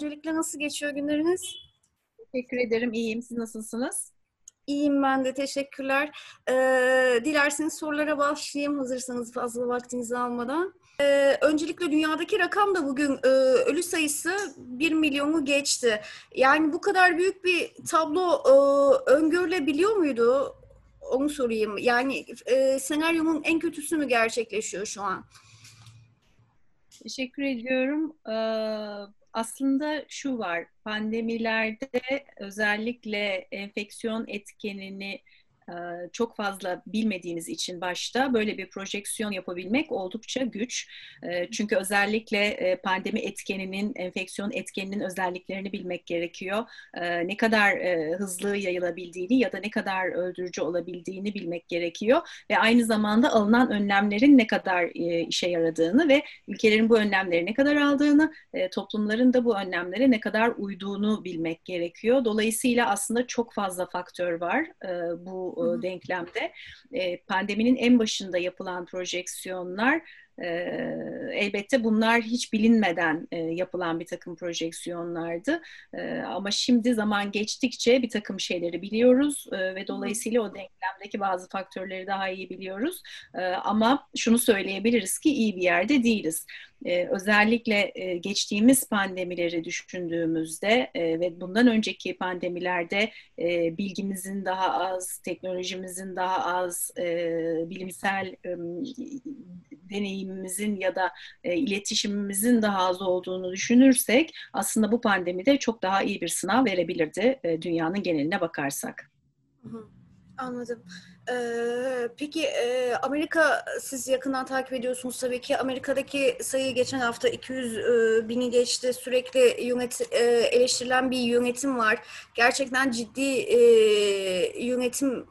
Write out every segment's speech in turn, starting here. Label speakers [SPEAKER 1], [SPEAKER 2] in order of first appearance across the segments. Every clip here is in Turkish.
[SPEAKER 1] Öncelikle nasıl geçiyor günleriniz?
[SPEAKER 2] Teşekkür ederim. İyiyim. Siz nasılsınız?
[SPEAKER 1] İyiyim ben de. Teşekkürler. Ee, dilerseniz sorulara başlayayım hazırsanız fazla vaktinizi almadan. Ee, öncelikle dünyadaki rakam da bugün e, ölü sayısı 1 milyonu geçti. Yani bu kadar büyük bir tablo e, öngörülebiliyor muydu? Onu sorayım. Yani e, senaryonun en kötüsü mü gerçekleşiyor şu an?
[SPEAKER 2] Teşekkür ediyorum. Ee, aslında şu var, pandemilerde özellikle enfeksiyon etkenini çok fazla bilmediğimiz için başta böyle bir projeksiyon yapabilmek oldukça güç. Çünkü özellikle pandemi etkeninin, enfeksiyon etkeninin özelliklerini bilmek gerekiyor. Ne kadar hızlı yayılabildiğini ya da ne kadar öldürücü olabildiğini bilmek gerekiyor. Ve aynı zamanda alınan önlemlerin ne kadar işe yaradığını ve ülkelerin bu önlemleri ne kadar aldığını, toplumların da bu önlemlere ne kadar uyduğunu bilmek gerekiyor. Dolayısıyla aslında çok fazla faktör var bu Hı. denklemde. E, pandeminin en başında yapılan projeksiyonlar e, elbette bunlar hiç bilinmeden e, yapılan bir takım projeksiyonlardı. E, ama şimdi zaman geçtikçe bir takım şeyleri biliyoruz e, ve dolayısıyla o denklemdeki bazı faktörleri daha iyi biliyoruz. E, ama şunu söyleyebiliriz ki iyi bir yerde değiliz. Ee, özellikle e, geçtiğimiz pandemileri düşündüğümüzde e, ve bundan önceki pandemilerde e, bilgimizin daha az, teknolojimizin daha az, e, bilimsel e, deneyimimizin ya da e, iletişimimizin daha az olduğunu düşünürsek aslında bu pandemide çok daha iyi bir sınav verebilirdi e, dünyanın geneline bakarsak.
[SPEAKER 1] Anladım. Ee, peki e, Amerika siz yakından takip ediyorsunuz tabii ki. Amerika'daki sayı geçen hafta 200 e, bini geçti. Sürekli yönet, e, eleştirilen bir yönetim var. Gerçekten ciddi e, yönetim,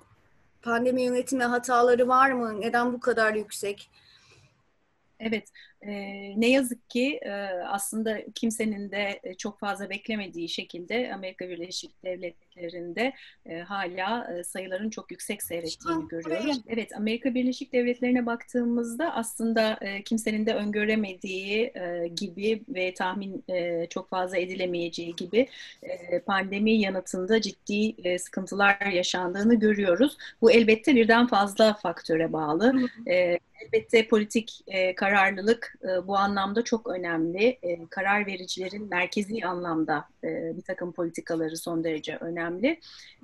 [SPEAKER 1] pandemi yönetimi hataları var mı? Neden bu kadar yüksek?
[SPEAKER 2] Evet, e, ne yazık ki e, aslında kimsenin de çok fazla beklemediği şekilde Amerika Birleşik Devletleri'nde e, hala e, sayıların çok yüksek seyrettiğini görüyoruz. Evet, Amerika Birleşik Devletleri'ne baktığımızda aslında e, kimsenin de öngöremediği e, gibi ve tahmin e, çok fazla edilemeyeceği gibi e, pandemi yanıtında ciddi e, sıkıntılar yaşandığını görüyoruz. Bu elbette birden fazla faktöre bağlı. E, elbette politik e, kararlılık e, bu anlamda çok önemli. E, karar vericilerin merkezi anlamda e, bir takım politikaları son derece önemli.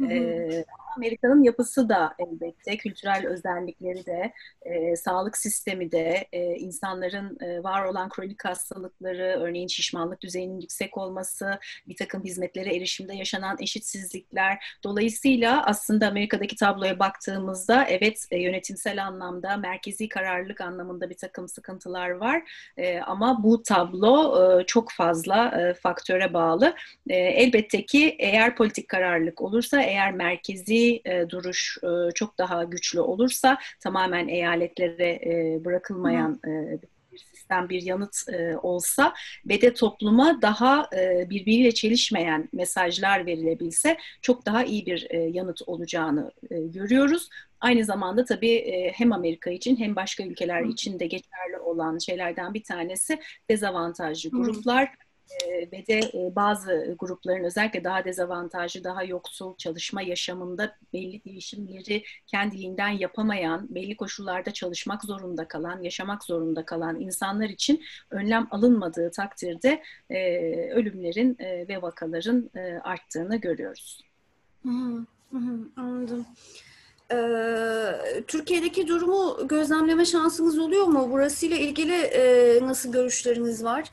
[SPEAKER 2] E, Amerika'nın yapısı da elbette, kültürel özellikleri de, e, sağlık sistemi de, e, insanların e, var olan kronik hastalıkları, örneğin şişmanlık düzeyinin yüksek olması, bir takım hizmetlere erişimde yaşanan eşitsizlikler. Dolayısıyla aslında Amerika'daki tabloya baktığımızda evet e, yönetimsel anlamda, merkezi kararlılık anlamında bir takım sıkıntılar var. E, ama bu tablo e, çok fazla e, faktöre bağlı. E, elbette ki eğer politik kararlılık olursa, eğer merkezi e, duruş e, çok daha güçlü olursa tamamen eyaletlere e, bırakılmayan e, bir sistem, bir yanıt e, olsa ve de topluma daha e, birbiriyle çelişmeyen mesajlar verilebilse çok daha iyi bir e, yanıt olacağını e, görüyoruz. Aynı zamanda tabii e, hem Amerika için hem başka ülkeler için de geçerli olan şeylerden bir tanesi dezavantajlı gruplar. Ve de bazı grupların özellikle daha dezavantajlı, daha yoksul çalışma yaşamında belli değişimleri kendiliğinden yapamayan, belli koşullarda çalışmak zorunda kalan, yaşamak zorunda kalan insanlar için önlem alınmadığı takdirde ölümlerin ve vakaların arttığını görüyoruz.
[SPEAKER 1] Hı hı, anladım. Türkiye'deki durumu gözlemleme şansınız oluyor mu? Burasıyla ilgili nasıl görüşleriniz var?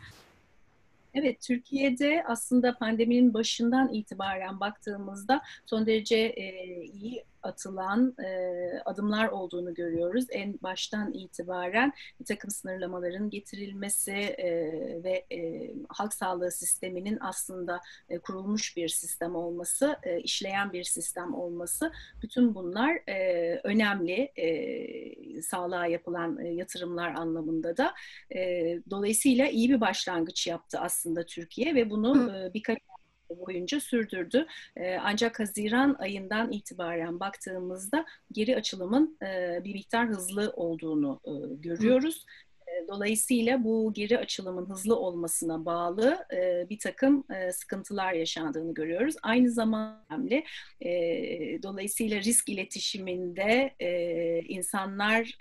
[SPEAKER 2] Evet, Türkiye'de aslında pandeminin başından itibaren baktığımızda son derece e, iyi atılan e, adımlar olduğunu görüyoruz. En baştan itibaren bir takım sınırlamaların getirilmesi e, ve e, halk sağlığı sisteminin aslında e, kurulmuş bir sistem olması, e, işleyen bir sistem olması, bütün bunlar e, önemli e, sağlığa yapılan e, yatırımlar anlamında da. E, dolayısıyla iyi bir başlangıç yaptı aslında Türkiye ve bunu e, birkaç boyunca sürdürdü. E, ancak Haziran ayından itibaren baktığımızda geri açılımın e, bir miktar hızlı olduğunu e, görüyoruz. Dolayısıyla bu geri açılımın hızlı olmasına bağlı bir takım sıkıntılar yaşandığını görüyoruz. Aynı zamanda önemli. Dolayısıyla risk iletişiminde insanlar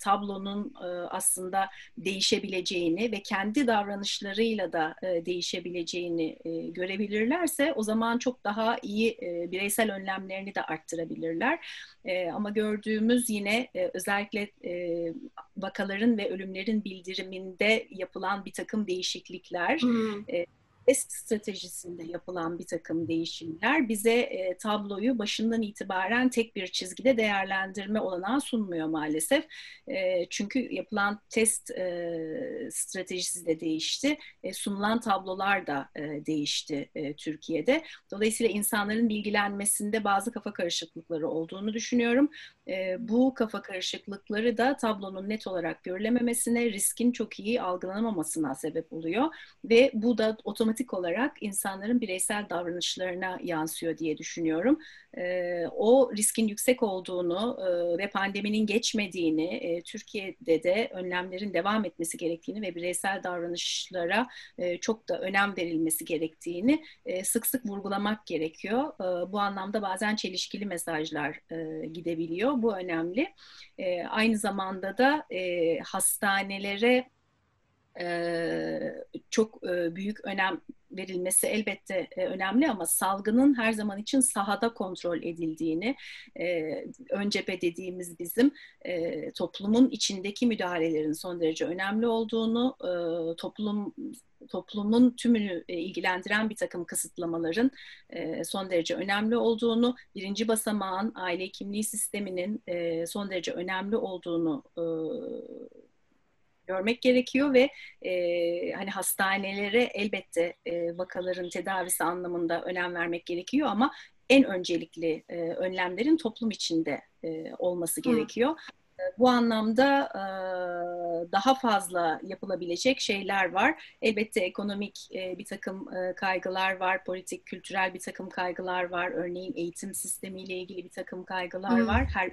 [SPEAKER 2] tablonun aslında değişebileceğini ve kendi davranışlarıyla da değişebileceğini görebilirlerse o zaman çok daha iyi bireysel önlemlerini de arttırabilirler. Ama gördüğümüz yine özellikle vakaların ve ölümlerin bildiriminde yapılan bir takım değişiklikler, hmm test stratejisinde yapılan bir takım değişimler bize e, tabloyu başından itibaren tek bir çizgide değerlendirme olanağı sunmuyor maalesef. E, çünkü yapılan test e, stratejisi de değişti. E, sunulan tablolar da e, değişti e, Türkiye'de. Dolayısıyla insanların bilgilenmesinde bazı kafa karışıklıkları olduğunu düşünüyorum. E, bu kafa karışıklıkları da tablonun net olarak görülememesine, riskin çok iyi algılanamamasına sebep oluyor. Ve bu da otomatik otomatik olarak insanların bireysel davranışlarına yansıyor diye düşünüyorum. E, o riskin yüksek olduğunu e, ve pandeminin geçmediğini, e, Türkiye'de de önlemlerin devam etmesi gerektiğini ve bireysel davranışlara e, çok da önem verilmesi gerektiğini e, sık sık vurgulamak gerekiyor. Bu anlamda bazen çelişkili mesajlar gidebiliyor. Bu önemli. Aynı zamanda da hastanelere çok büyük önem verilmesi elbette önemli ama salgının her zaman için sahada kontrol edildiğini, ön cephe dediğimiz bizim toplumun içindeki müdahalelerin son derece önemli olduğunu, toplum toplumun tümünü ilgilendiren bir takım kısıtlamaların son derece önemli olduğunu, birinci basamağın aile kimliği sisteminin son derece önemli olduğunu görmek gerekiyor ve e, hani hastanelere elbette e, vakaların tedavisi anlamında önem vermek gerekiyor ama en öncelikli e, önlemlerin toplum içinde e, olması gerekiyor. Hı. Bu anlamda e, daha fazla yapılabilecek şeyler var. Elbette ekonomik e, bir takım e, kaygılar var, politik, kültürel bir takım kaygılar var. Örneğin eğitim sistemiyle ilgili bir takım kaygılar Hı. var. Her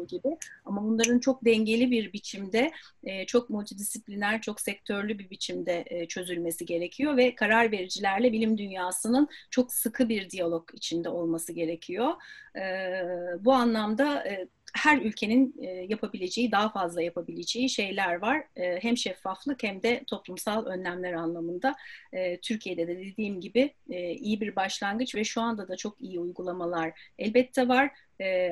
[SPEAKER 2] olduğu gibi. Ama bunların çok dengeli bir biçimde, e, çok multidisipliner, çok sektörlü bir biçimde e, çözülmesi gerekiyor ve karar vericilerle bilim dünyasının çok sıkı bir diyalog içinde olması gerekiyor. E, bu anlamda her ülkenin yapabileceği, daha fazla yapabileceği şeyler var. hem şeffaflık hem de toplumsal önlemler anlamında. Türkiye'de de dediğim gibi iyi bir başlangıç ve şu anda da çok iyi uygulamalar elbette var.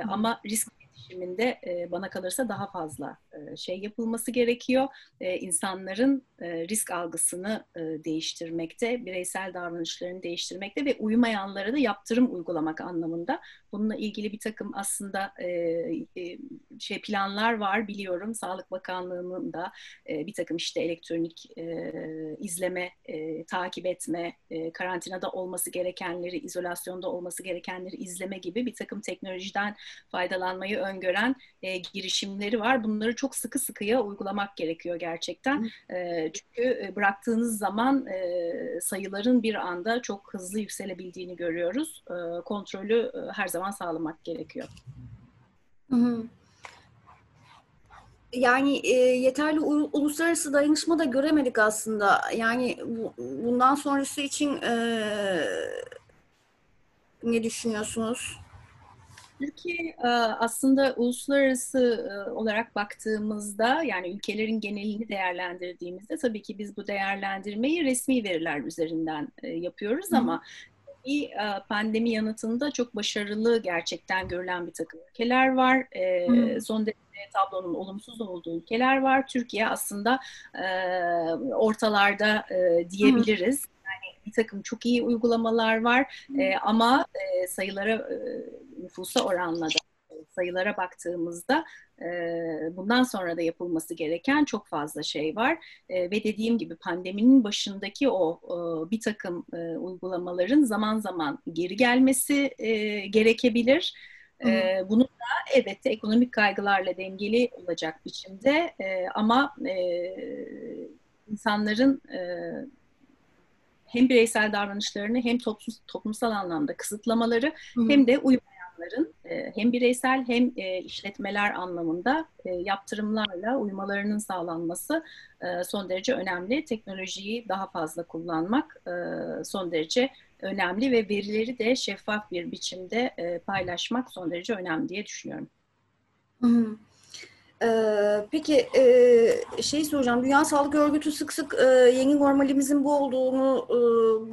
[SPEAKER 2] ama risk iletişiminde e, bana kalırsa daha fazla şey yapılması gerekiyor. E, insanların risk algısını e, değiştirmekte, bireysel davranışlarını değiştirmekte ve uymayanlara da yaptırım uygulamak anlamında. Bununla ilgili bir takım aslında e, e, şey planlar var biliyorum. Sağlık Bakanlığı'nın da e, bir takım işte elektronik e, izleme, e, takip etme, e, karantinada olması gerekenleri, izolasyonda olması gerekenleri izleme gibi bir takım teknolojiden faydalanmayı öngören e, girişimleri var. Bunları çok sıkı sıkıya uygulamak gerekiyor gerçekten. E, çünkü bıraktığınız zaman e, sayıların bir anda çok hızlı yükselebildiğini görüyoruz. E, kontrolü e, her zaman sağlamak gerekiyor.
[SPEAKER 1] Yani e, yeterli uluslararası dayanışma da göremedik aslında. Yani bu, bundan sonrası için e, ne düşünüyorsunuz?
[SPEAKER 2] Türkiye e, aslında uluslararası e, olarak baktığımızda yani ülkelerin genelini değerlendirdiğimizde tabii ki biz bu değerlendirmeyi resmi veriler üzerinden e, yapıyoruz ama bir pandemi yanıtında çok başarılı gerçekten görülen bir takım ülkeler var. Hmm. Son derece tablonun olumsuz olduğu ülkeler var. Türkiye aslında ortalarda diyebiliriz. Hmm bir takım çok iyi uygulamalar var e, ama e, sayılara e, nüfusa oranla da sayılara baktığımızda e, bundan sonra da yapılması gereken çok fazla şey var e, ve dediğim gibi pandeminin başındaki o e, bir takım uygulamaların zaman zaman geri gelmesi gerekebilir. E, bunun da elbette ekonomik kaygılarla dengeli olacak biçimde e, ama e, insanların e, hem bireysel davranışlarını hem toplum, toplumsal anlamda kısıtlamaları Hı. hem de uymayanlara insanların e, hem bireysel hem e, işletmeler anlamında e, yaptırımlarla uymalarının sağlanması son derece önemli. Teknolojiyi daha fazla kullanmak son derece önemli ve verileri de şeffaf bir biçimde paylaşmak son derece önemli diye düşünüyorum.
[SPEAKER 1] Hı hı. Peki e, şey soracağım. Dünya Sağlık Örgütü sık sık e, yeni normalimizin bu olduğunu, e,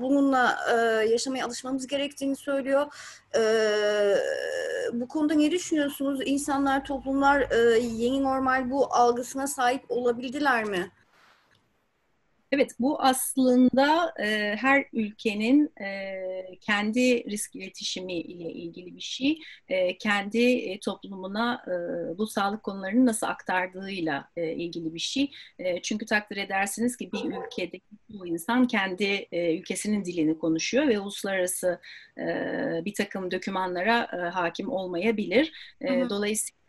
[SPEAKER 1] bununla e, yaşamaya alışmamız gerektiğini söylüyor. E, bu konuda ne düşünüyorsunuz? İnsanlar, toplumlar e, yeni normal bu algısına sahip olabildiler mi?
[SPEAKER 2] Evet, bu aslında e, her ülkenin e, kendi risk iletişimi ile ilgili bir şey. E, kendi e, toplumuna e, bu sağlık konularını nasıl aktardığıyla e, ilgili bir şey. E, çünkü takdir edersiniz ki bir ülkede bu insan kendi e, ülkesinin dilini konuşuyor ve uluslararası e, bir takım dokümanlara e, hakim olmayabilir. E. Dolayısıyla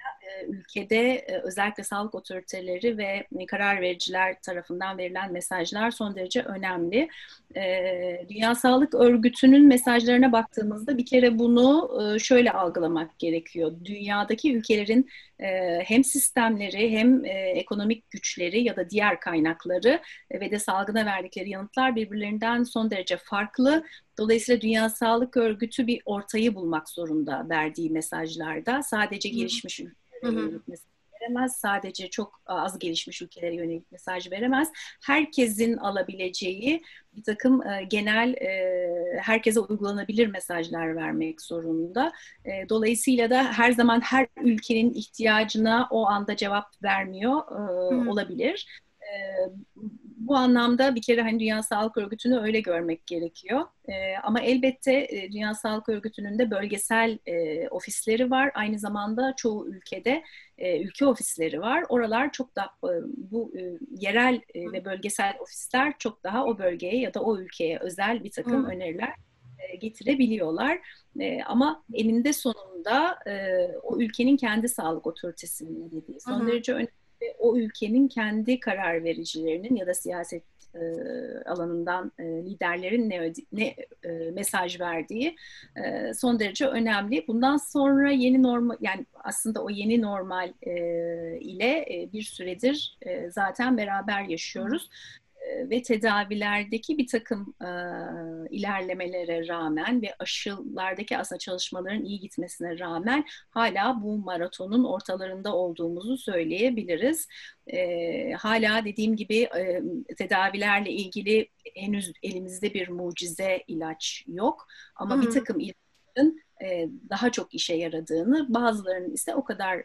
[SPEAKER 2] ülkede e, özellikle sağlık otoriteleri ve karar vericiler tarafından verilen mesajlar son derece önemli. E, Dünya Sağlık Örgütü'nün mesajlarına baktığımızda bir kere bunu şöyle algılamak gerekiyor. Dünyadaki ülkelerin hem sistemleri hem ekonomik güçleri ya da diğer kaynakları ve de salgına verdikleri yanıtlar birbirlerinden son derece farklı. Dolayısıyla Dünya Sağlık Örgütü bir ortayı bulmak zorunda verdiği mesajlarda. Sadece gelişmiş ülkeler veremez. Sadece çok az gelişmiş ülkelere yönelik mesaj veremez. Herkesin alabileceği bir takım e, genel e, herkese uygulanabilir mesajlar vermek zorunda. E, dolayısıyla da her zaman her ülkenin ihtiyacına o anda cevap vermiyor olabilir. Bu anlamda bir kere hani Dünya Sağlık Örgütü'nü öyle görmek gerekiyor. E, ama elbette e, Dünya Sağlık Örgütü'nün de bölgesel e, ofisleri var. Aynı zamanda çoğu ülkede e, ülke ofisleri var. Oralar çok da e, bu e, yerel e, ve bölgesel ofisler çok daha o bölgeye ya da o ülkeye özel bir takım Hı. öneriler e, getirebiliyorlar. E, ama eninde sonunda e, o ülkenin kendi sağlık otoritesinin dediği son Hı. derece önemli ve o ülkenin kendi karar vericilerinin ya da siyaset e, alanından e, liderlerin ne, ne e, mesaj verdiği e, son derece önemli. Bundan sonra yeni normal yani aslında o yeni normal e, ile e, bir süredir e, zaten beraber yaşıyoruz ve tedavilerdeki bir takım e, ilerlemelere rağmen ve aşılardaki aslında çalışmaların iyi gitmesine rağmen hala bu maratonun ortalarında olduğumuzu söyleyebiliriz. E, hala dediğim gibi e, tedavilerle ilgili henüz elimizde bir mucize ilaç yok ama Hı-hı. bir takım ilaçların e, daha çok işe yaradığını, bazılarının ise o kadar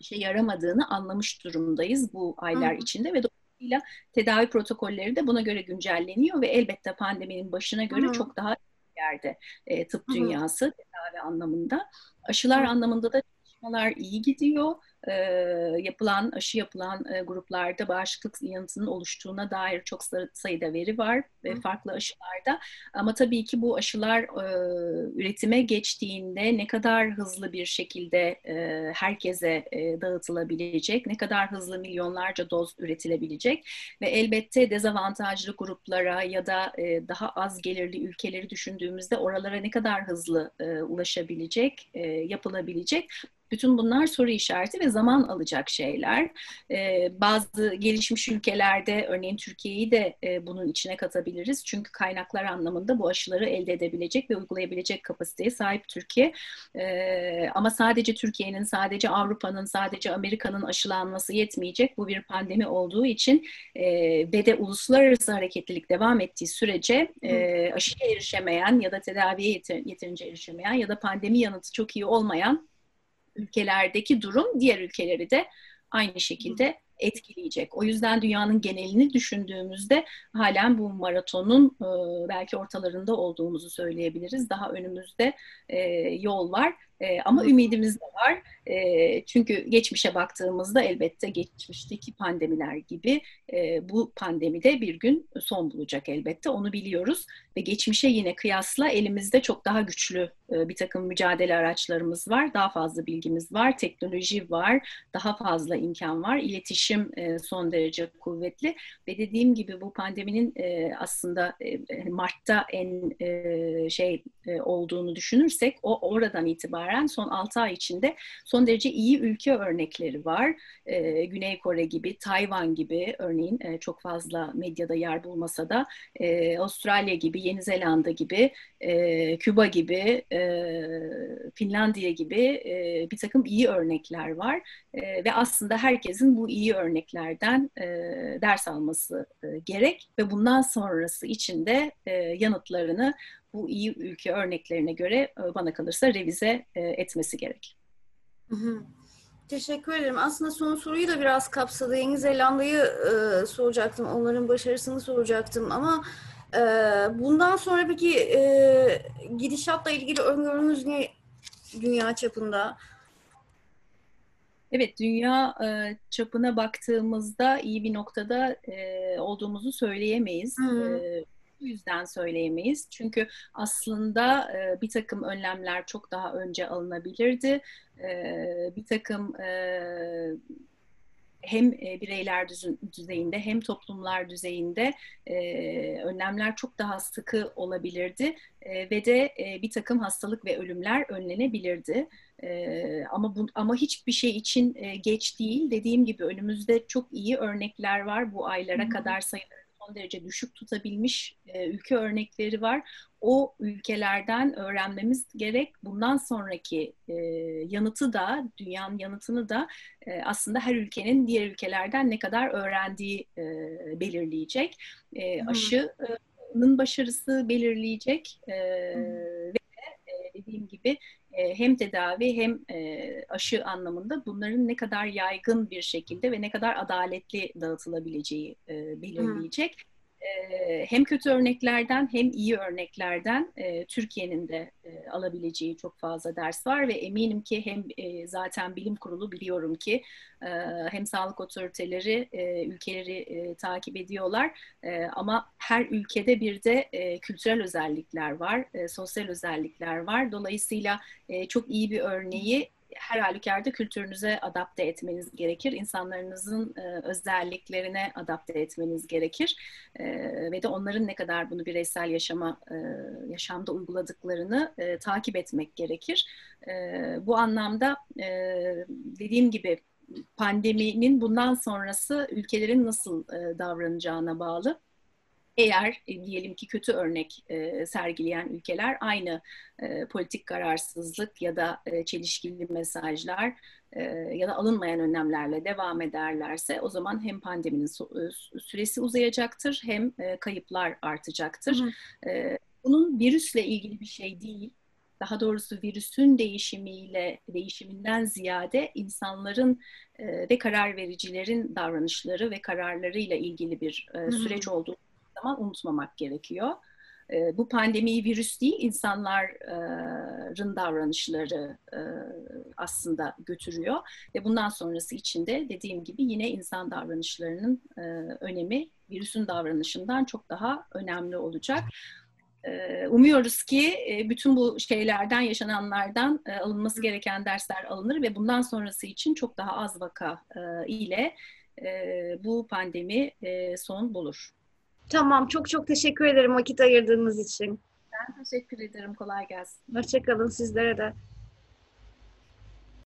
[SPEAKER 2] işe yaramadığını anlamış durumdayız bu aylar Hı-hı. içinde ve Dolayısıyla tedavi protokolleri de buna göre güncelleniyor ve elbette pandeminin başına göre Hı. çok daha yerde e, tıp dünyası Hı. tedavi anlamında. Aşılar Hı. anlamında da çalışmalar iyi gidiyor e, yapılan, aşı yapılan e, gruplarda bağışıklık yanıtının oluştuğuna dair çok sayıda veri var ve farklı aşılarda. Ama tabii ki bu aşılar e, üretime geçtiğinde ne kadar hızlı bir şekilde e, herkese e, dağıtılabilecek, ne kadar hızlı milyonlarca doz üretilebilecek ve elbette dezavantajlı gruplara ya da e, daha az gelirli ülkeleri düşündüğümüzde oralara ne kadar hızlı e, ulaşabilecek, e, yapılabilecek bütün bunlar soru işareti ve zaman alacak şeyler. Ee, bazı gelişmiş ülkelerde, örneğin Türkiye'yi de e, bunun içine katabiliriz. Çünkü kaynaklar anlamında bu aşıları elde edebilecek ve uygulayabilecek kapasiteye sahip Türkiye. Ee, ama sadece Türkiye'nin, sadece Avrupa'nın, sadece Amerika'nın aşılanması yetmeyecek. Bu bir pandemi olduğu için e, ve de uluslararası hareketlilik devam ettiği sürece e, aşıya erişemeyen ya da tedaviye yeter, yeterince erişemeyen ya da pandemi yanıtı çok iyi olmayan ülkelerdeki durum diğer ülkeleri de aynı şekilde etkileyecek. O yüzden dünyanın genelini düşündüğümüzde halen bu maratonun e, belki ortalarında olduğumuzu söyleyebiliriz. Daha önümüzde e, yol var e, ama ümidimiz de var. E, çünkü geçmişe baktığımızda elbette geçmişteki pandemiler gibi e, bu pandemide bir gün son bulacak elbette. Onu biliyoruz ve geçmişe yine kıyasla elimizde çok daha güçlü e, bir takım mücadele araçlarımız var. Daha fazla bilgimiz var, teknoloji var, daha fazla imkan var, iletişim e, son derece kuvvetli ve dediğim gibi bu pandeminin e, aslında e, Mart'ta en e, şey e, olduğunu düşünürsek o oradan itibaren itibaren son 6 ay içinde son derece iyi ülke örnekleri var. E, Güney Kore gibi, Tayvan gibi örneğin e, çok fazla medyada yer bulmasa da e, Avustralya gibi, Yeni Zelanda gibi, e, Küba gibi, e, Finlandiya gibi e, bir takım iyi örnekler var. E, ve aslında herkesin bu iyi örneklerden e, ders alması e, gerek ve bundan sonrası için de e, yanıtlarını bu iyi ülke örneklerine göre e, bana kalırsa revize e, etmesi gerek.
[SPEAKER 1] Hı hı. Teşekkür ederim. Aslında son soruyu da biraz kapsadı. Yeni Zelanda'yı e, soracaktım. Onların başarısını soracaktım ama e, bundan sonra peki e, gidişatla ilgili öngörünüz ne dünya çapında?
[SPEAKER 2] Evet, dünya e, çapına baktığımızda iyi bir noktada e, olduğumuzu söyleyemeyiz.
[SPEAKER 1] Hı.
[SPEAKER 2] E, bu yüzden söyleyemeyiz. Çünkü aslında e, bir takım önlemler çok daha önce alınabilirdi. E, bir takım e, hem e, bireyler düzeyinde hem toplumlar düzeyinde e, önlemler çok daha sıkı olabilirdi e, ve de e, bir takım hastalık ve ölümler önlenebilirdi. E, ama bu, ama hiçbir şey için e, geç değil. Dediğim gibi önümüzde çok iyi örnekler var. Bu aylara Hı-hı. kadar sayıları son derece düşük tutabilmiş e, ülke örnekleri var. O ülkelerden öğrenmemiz gerek. Bundan sonraki e, yanıtı da, dünyanın yanıtını da e, aslında her ülkenin diğer ülkelerden ne kadar öğrendiği e, belirleyecek. E, aşının başarısı belirleyecek e, ve e, dediğim gibi hem tedavi hem e, aşı anlamında bunların ne kadar yaygın bir şekilde ve ne kadar adaletli dağıtılabileceği e, belirleyecek. Hmm hem kötü örneklerden hem iyi örneklerden Türkiye'nin de alabileceği çok fazla ders var ve eminim ki hem zaten bilim kurulu biliyorum ki hem sağlık otoriteleri ülkeleri takip ediyorlar ama her ülkede bir de kültürel özellikler var, sosyal özellikler var. Dolayısıyla çok iyi bir örneği her halükarda kültürünüze adapte etmeniz gerekir. İnsanlarınızın e, özelliklerine adapte etmeniz gerekir. E, ve de onların ne kadar bunu bireysel yaşama e, yaşamda uyguladıklarını e, takip etmek gerekir. E, bu anlamda e, dediğim gibi pandeminin bundan sonrası ülkelerin nasıl e, davranacağına bağlı. Eğer e, diyelim ki kötü örnek e, sergileyen ülkeler aynı e, politik kararsızlık ya da e, çelişkili mesajlar e, ya da alınmayan önlemlerle devam ederlerse o zaman hem pandeminin e, süresi uzayacaktır hem e, kayıplar artacaktır. Hı. E, bunun virüsle ilgili bir şey değil daha doğrusu virüsün değişimiyle değişiminden ziyade insanların e, ve karar vericilerin davranışları ve kararlarıyla ilgili bir e, süreç olduğu zaman unutmamak gerekiyor. E, bu pandemiyi virüs değil, insanların davranışları e, aslında götürüyor. Ve bundan sonrası için de dediğim gibi yine insan davranışlarının e, önemi virüsün davranışından çok daha önemli olacak. E, umuyoruz ki e, bütün bu şeylerden, yaşananlardan e, alınması gereken dersler alınır ve bundan sonrası için çok daha az vaka ile bu pandemi son bulur.
[SPEAKER 1] Tamam, çok çok teşekkür ederim vakit ayırdığınız için.
[SPEAKER 2] Ben teşekkür ederim, kolay gelsin.
[SPEAKER 1] Hoşçakalın sizlere de.